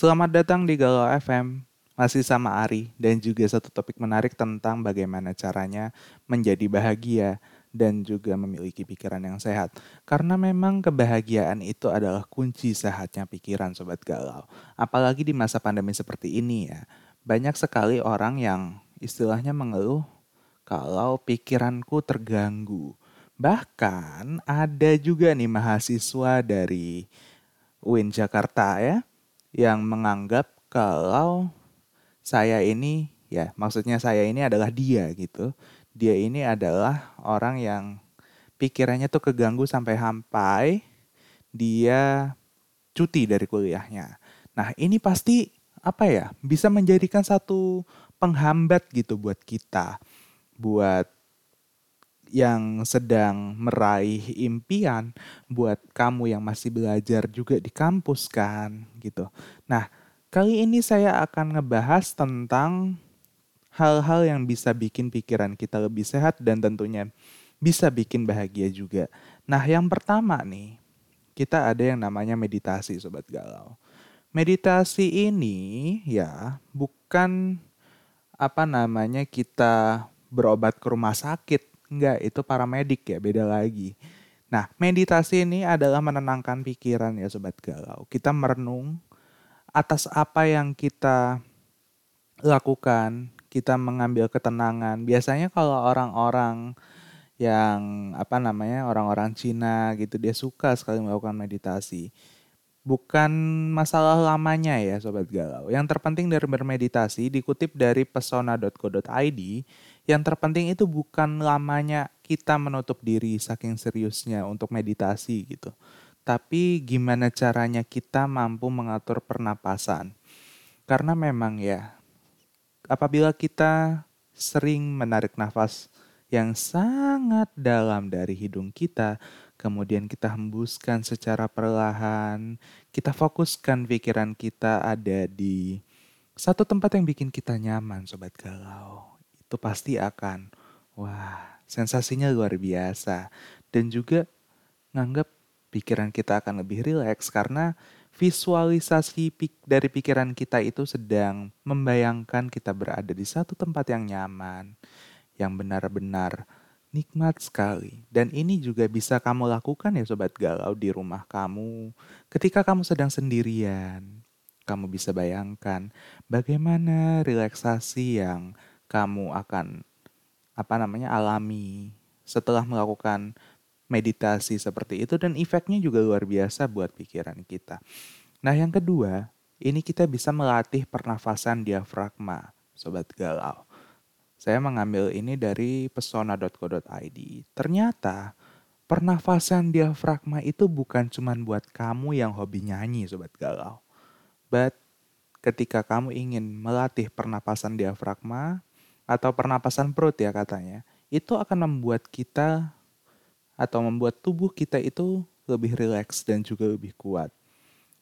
Selamat datang di Galau FM. Masih sama Ari dan juga satu topik menarik tentang bagaimana caranya menjadi bahagia dan juga memiliki pikiran yang sehat. Karena memang kebahagiaan itu adalah kunci sehatnya pikiran sobat galau. Apalagi di masa pandemi seperti ini ya. Banyak sekali orang yang istilahnya mengeluh kalau pikiranku terganggu. Bahkan ada juga nih mahasiswa dari UIN Jakarta ya yang menganggap kalau saya ini ya maksudnya saya ini adalah dia gitu. Dia ini adalah orang yang pikirannya tuh keganggu sampai sampai dia cuti dari kuliahnya. Nah, ini pasti apa ya? Bisa menjadikan satu penghambat gitu buat kita. Buat yang sedang meraih impian buat kamu yang masih belajar juga di kampus kan gitu. Nah, Kali ini saya akan ngebahas tentang hal-hal yang bisa bikin pikiran kita lebih sehat dan tentunya bisa bikin bahagia juga. Nah, yang pertama nih, kita ada yang namanya meditasi sobat galau. Meditasi ini ya bukan apa namanya kita berobat ke rumah sakit. Enggak, itu paramedik ya, beda lagi. Nah, meditasi ini adalah menenangkan pikiran ya sobat galau. Kita merenung atas apa yang kita lakukan, kita mengambil ketenangan. Biasanya kalau orang-orang yang apa namanya orang-orang Cina gitu dia suka sekali melakukan meditasi. Bukan masalah lamanya ya sobat galau. Yang terpenting dari bermeditasi dikutip dari pesona.co.id, yang terpenting itu bukan lamanya kita menutup diri saking seriusnya untuk meditasi gitu tapi gimana caranya kita mampu mengatur pernapasan. Karena memang ya, apabila kita sering menarik nafas yang sangat dalam dari hidung kita, kemudian kita hembuskan secara perlahan, kita fokuskan pikiran kita ada di satu tempat yang bikin kita nyaman, sobat galau. Itu pasti akan, wah, sensasinya luar biasa. Dan juga nganggap pikiran kita akan lebih rileks karena visualisasi dari pikiran kita itu sedang membayangkan kita berada di satu tempat yang nyaman, yang benar-benar nikmat sekali. Dan ini juga bisa kamu lakukan ya sobat galau di rumah kamu ketika kamu sedang sendirian. Kamu bisa bayangkan bagaimana relaksasi yang kamu akan apa namanya alami setelah melakukan meditasi seperti itu dan efeknya juga luar biasa buat pikiran kita. Nah, yang kedua, ini kita bisa melatih pernafasan diafragma, sobat galau. Saya mengambil ini dari pesona.co.id. Ternyata pernafasan diafragma itu bukan cuma buat kamu yang hobi nyanyi, sobat galau. But ketika kamu ingin melatih pernapasan diafragma atau pernapasan perut ya katanya, itu akan membuat kita atau membuat tubuh kita itu lebih rileks dan juga lebih kuat.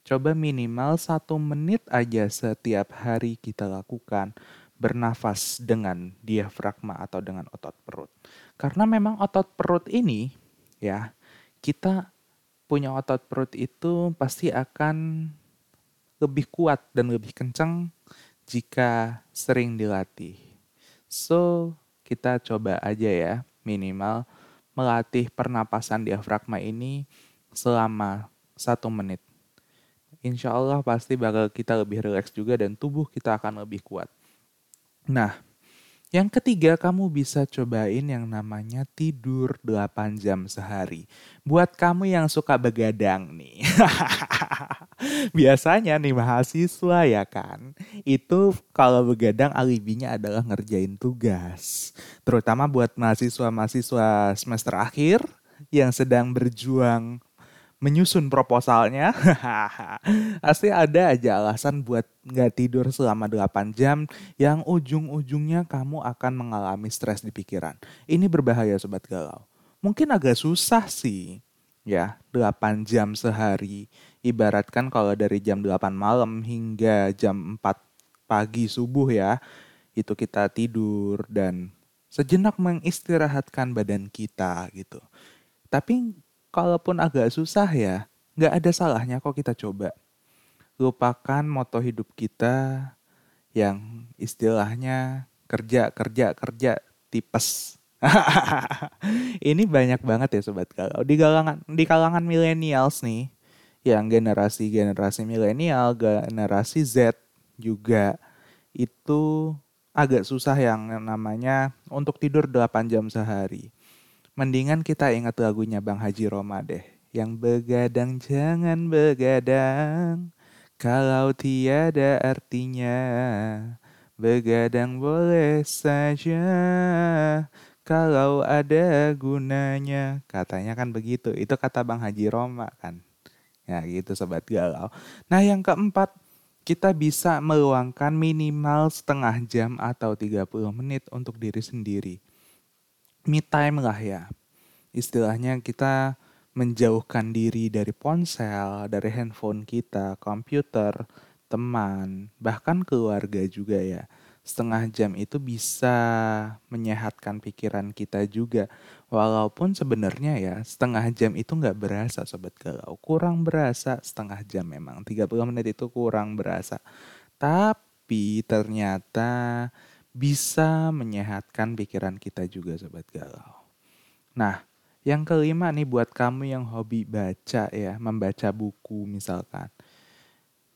Coba minimal satu menit aja setiap hari kita lakukan bernafas dengan diafragma atau dengan otot perut. Karena memang otot perut ini ya, kita punya otot perut itu pasti akan lebih kuat dan lebih kencang jika sering dilatih. So, kita coba aja ya minimal melatih pernapasan diafragma ini selama satu menit. Insya Allah pasti bakal kita lebih rileks juga dan tubuh kita akan lebih kuat. Nah, yang ketiga, kamu bisa cobain yang namanya tidur 8 jam sehari. Buat kamu yang suka begadang nih. Biasanya nih mahasiswa ya kan, itu kalau begadang alibinya adalah ngerjain tugas. Terutama buat mahasiswa-mahasiswa semester akhir yang sedang berjuang menyusun proposalnya, pasti ada aja alasan buat nggak tidur selama 8 jam yang ujung-ujungnya kamu akan mengalami stres di pikiran. Ini berbahaya sobat galau. Mungkin agak susah sih ya 8 jam sehari. Ibaratkan kalau dari jam 8 malam hingga jam 4 pagi subuh ya, itu kita tidur dan sejenak mengistirahatkan badan kita gitu. Tapi kalaupun agak susah ya, nggak ada salahnya kok kita coba. lupakan moto hidup kita yang istilahnya kerja kerja kerja tipes. Ini banyak banget ya sobat kalau di kalangan di kalangan millennials nih yang generasi generasi milenial, generasi Z juga itu agak susah yang namanya untuk tidur 8 jam sehari. Mendingan kita ingat lagunya Bang Haji Roma deh. Yang begadang jangan begadang kalau tiada artinya. Begadang boleh saja kalau ada gunanya. Katanya kan begitu. Itu kata Bang Haji Roma kan. Ya gitu sobat galau. Nah yang keempat kita bisa meluangkan minimal setengah jam atau 30 menit untuk diri sendiri. Me time lah ya. Istilahnya kita menjauhkan diri dari ponsel, dari handphone kita, komputer, teman, bahkan keluarga juga ya setengah jam itu bisa menyehatkan pikiran kita juga. Walaupun sebenarnya ya setengah jam itu nggak berasa sobat galau. Kurang berasa setengah jam memang. 30 menit itu kurang berasa. Tapi ternyata bisa menyehatkan pikiran kita juga sobat galau. Nah, yang kelima nih buat kamu yang hobi baca ya, membaca buku misalkan.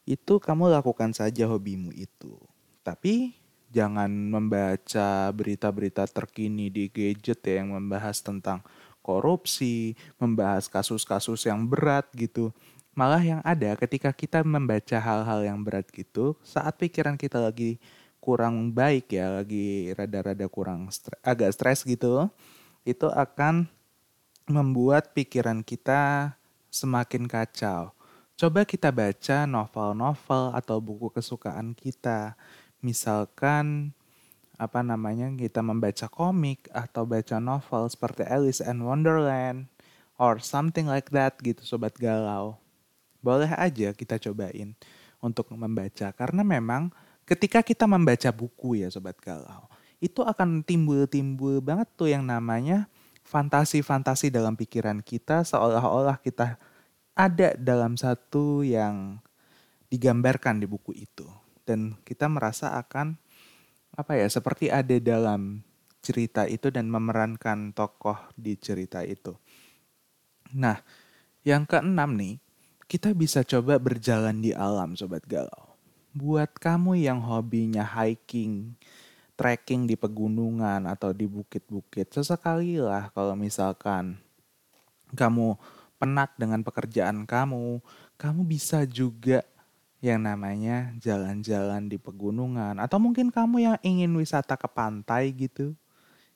Itu kamu lakukan saja hobimu itu. Tapi jangan membaca berita-berita terkini di gadget ya yang membahas tentang korupsi, membahas kasus-kasus yang berat gitu. Malah yang ada ketika kita membaca hal-hal yang berat gitu, saat pikiran kita lagi kurang baik ya, lagi rada-rada kurang stres, agak stres gitu, itu akan membuat pikiran kita semakin kacau. Coba kita baca novel-novel atau buku kesukaan kita misalkan apa namanya kita membaca komik atau baca novel seperti Alice in Wonderland or something like that gitu sobat galau. Boleh aja kita cobain untuk membaca karena memang ketika kita membaca buku ya sobat galau, itu akan timbul-timbul banget tuh yang namanya fantasi-fantasi dalam pikiran kita seolah-olah kita ada dalam satu yang digambarkan di buku itu dan kita merasa akan apa ya seperti ada dalam cerita itu dan memerankan tokoh di cerita itu. Nah, yang keenam nih, kita bisa coba berjalan di alam sobat galau. Buat kamu yang hobinya hiking, trekking di pegunungan atau di bukit-bukit, sesekali lah kalau misalkan kamu penat dengan pekerjaan kamu, kamu bisa juga yang namanya jalan-jalan di pegunungan. Atau mungkin kamu yang ingin wisata ke pantai gitu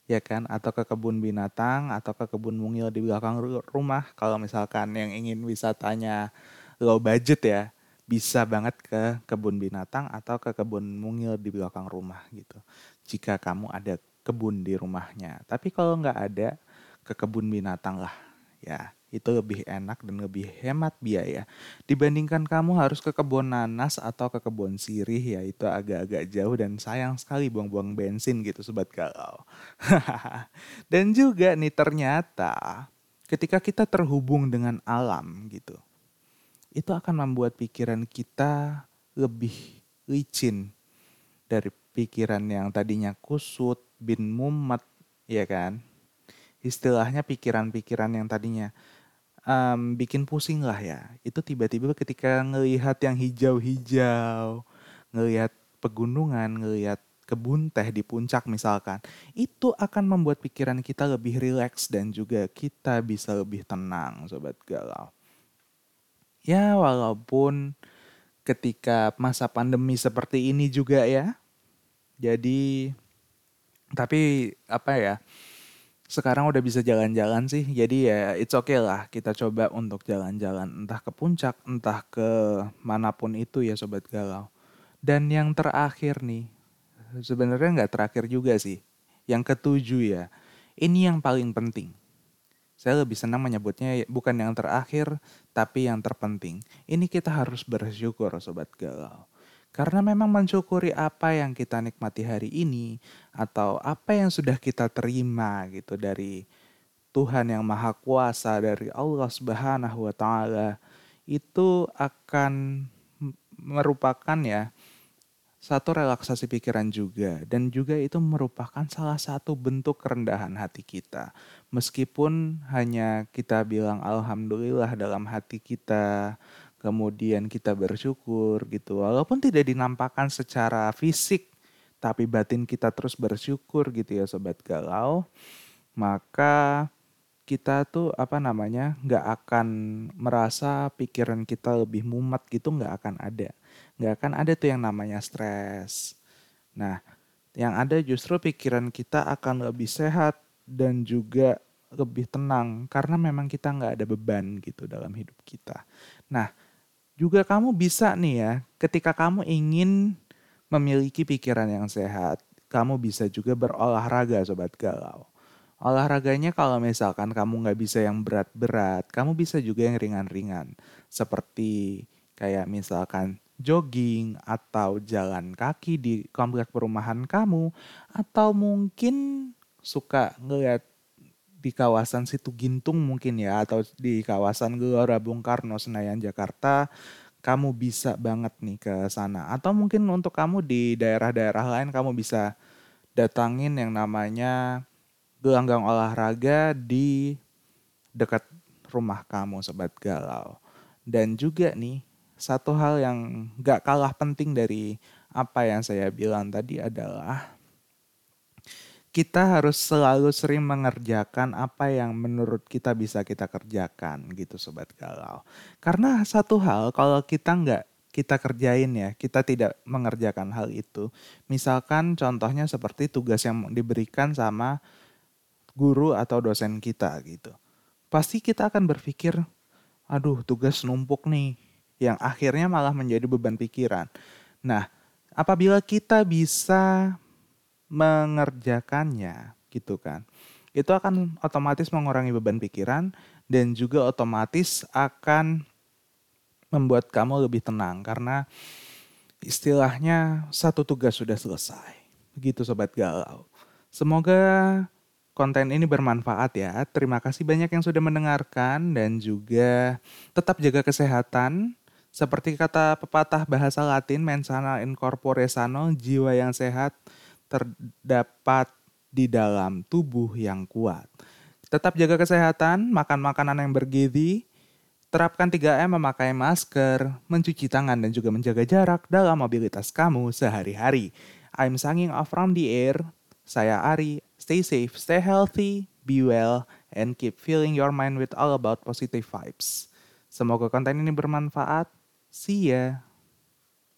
ya kan? Atau ke kebun binatang atau ke kebun mungil di belakang rumah kalau misalkan yang ingin wisatanya low budget ya bisa banget ke kebun binatang atau ke kebun mungil di belakang rumah gitu. Jika kamu ada kebun di rumahnya. Tapi kalau nggak ada ke kebun binatang lah ya. Itu lebih enak dan lebih hemat biaya. Dibandingkan kamu harus ke kebun nanas atau ke kebun sirih ya itu agak-agak jauh dan sayang sekali buang-buang bensin gitu sobat galau. Dan juga nih ternyata ketika kita terhubung dengan alam gitu itu akan membuat pikiran kita lebih licin dari pikiran yang tadinya kusut bin mumet ya kan istilahnya pikiran-pikiran yang tadinya um, bikin pusing lah ya. Itu tiba-tiba ketika ngelihat yang hijau-hijau, ngelihat pegunungan, ngelihat kebun teh di puncak misalkan, itu akan membuat pikiran kita lebih rileks dan juga kita bisa lebih tenang, sobat galau. Ya, walaupun ketika masa pandemi seperti ini juga ya. Jadi tapi apa ya? sekarang udah bisa jalan-jalan sih. Jadi ya it's okay lah kita coba untuk jalan-jalan entah ke puncak, entah ke mana pun itu ya sobat galau. Dan yang terakhir nih, sebenarnya nggak terakhir juga sih. Yang ketujuh ya, ini yang paling penting. Saya lebih senang menyebutnya bukan yang terakhir, tapi yang terpenting. Ini kita harus bersyukur sobat galau. Karena memang mensyukuri apa yang kita nikmati hari ini atau apa yang sudah kita terima gitu dari Tuhan yang Maha Kuasa dari Allah Subhanahu wa taala itu akan merupakan ya satu relaksasi pikiran juga dan juga itu merupakan salah satu bentuk kerendahan hati kita. Meskipun hanya kita bilang alhamdulillah dalam hati kita, kemudian kita bersyukur gitu. Walaupun tidak dinampakkan secara fisik, tapi batin kita terus bersyukur gitu ya sobat galau, maka kita tuh apa namanya nggak akan merasa pikiran kita lebih mumet gitu nggak akan ada nggak akan ada tuh yang namanya stres. Nah, yang ada justru pikiran kita akan lebih sehat dan juga lebih tenang karena memang kita nggak ada beban gitu dalam hidup kita. Nah, juga kamu bisa nih ya, ketika kamu ingin memiliki pikiran yang sehat, kamu bisa juga berolahraga sobat galau. Olahraganya kalau misalkan kamu nggak bisa yang berat-berat, kamu bisa juga yang ringan-ringan. Seperti kayak misalkan jogging atau jalan kaki di komplek perumahan kamu atau mungkin suka ngeliat di kawasan situ Gintung mungkin ya atau di kawasan Gelora Bung Karno Senayan Jakarta kamu bisa banget nih ke sana. Atau mungkin untuk kamu di daerah-daerah lain kamu bisa datangin yang namanya gelanggang olahraga di dekat rumah kamu sobat galau. Dan juga nih satu hal yang gak kalah penting dari apa yang saya bilang tadi adalah kita harus selalu sering mengerjakan apa yang menurut kita bisa kita kerjakan gitu sobat galau. Karena satu hal kalau kita nggak kita kerjain ya, kita tidak mengerjakan hal itu. Misalkan contohnya seperti tugas yang diberikan sama guru atau dosen kita gitu. Pasti kita akan berpikir, aduh tugas numpuk nih, yang akhirnya malah menjadi beban pikiran. Nah, apabila kita bisa mengerjakannya gitu kan, itu akan otomatis mengurangi beban pikiran dan juga otomatis akan membuat kamu lebih tenang karena istilahnya satu tugas sudah selesai. Begitu sobat galau. Semoga konten ini bermanfaat ya. Terima kasih banyak yang sudah mendengarkan dan juga tetap jaga kesehatan seperti kata pepatah bahasa Latin mensana in corpore sano, jiwa yang sehat terdapat di dalam tubuh yang kuat. Tetap jaga kesehatan, makan makanan yang bergizi, terapkan 3M memakai masker, mencuci tangan dan juga menjaga jarak dalam mobilitas kamu sehari-hari. I'm signing off from the air. Saya Ari. Stay safe, stay healthy, be well, and keep filling your mind with all about positive vibes. Semoga konten ini bermanfaat. See ya.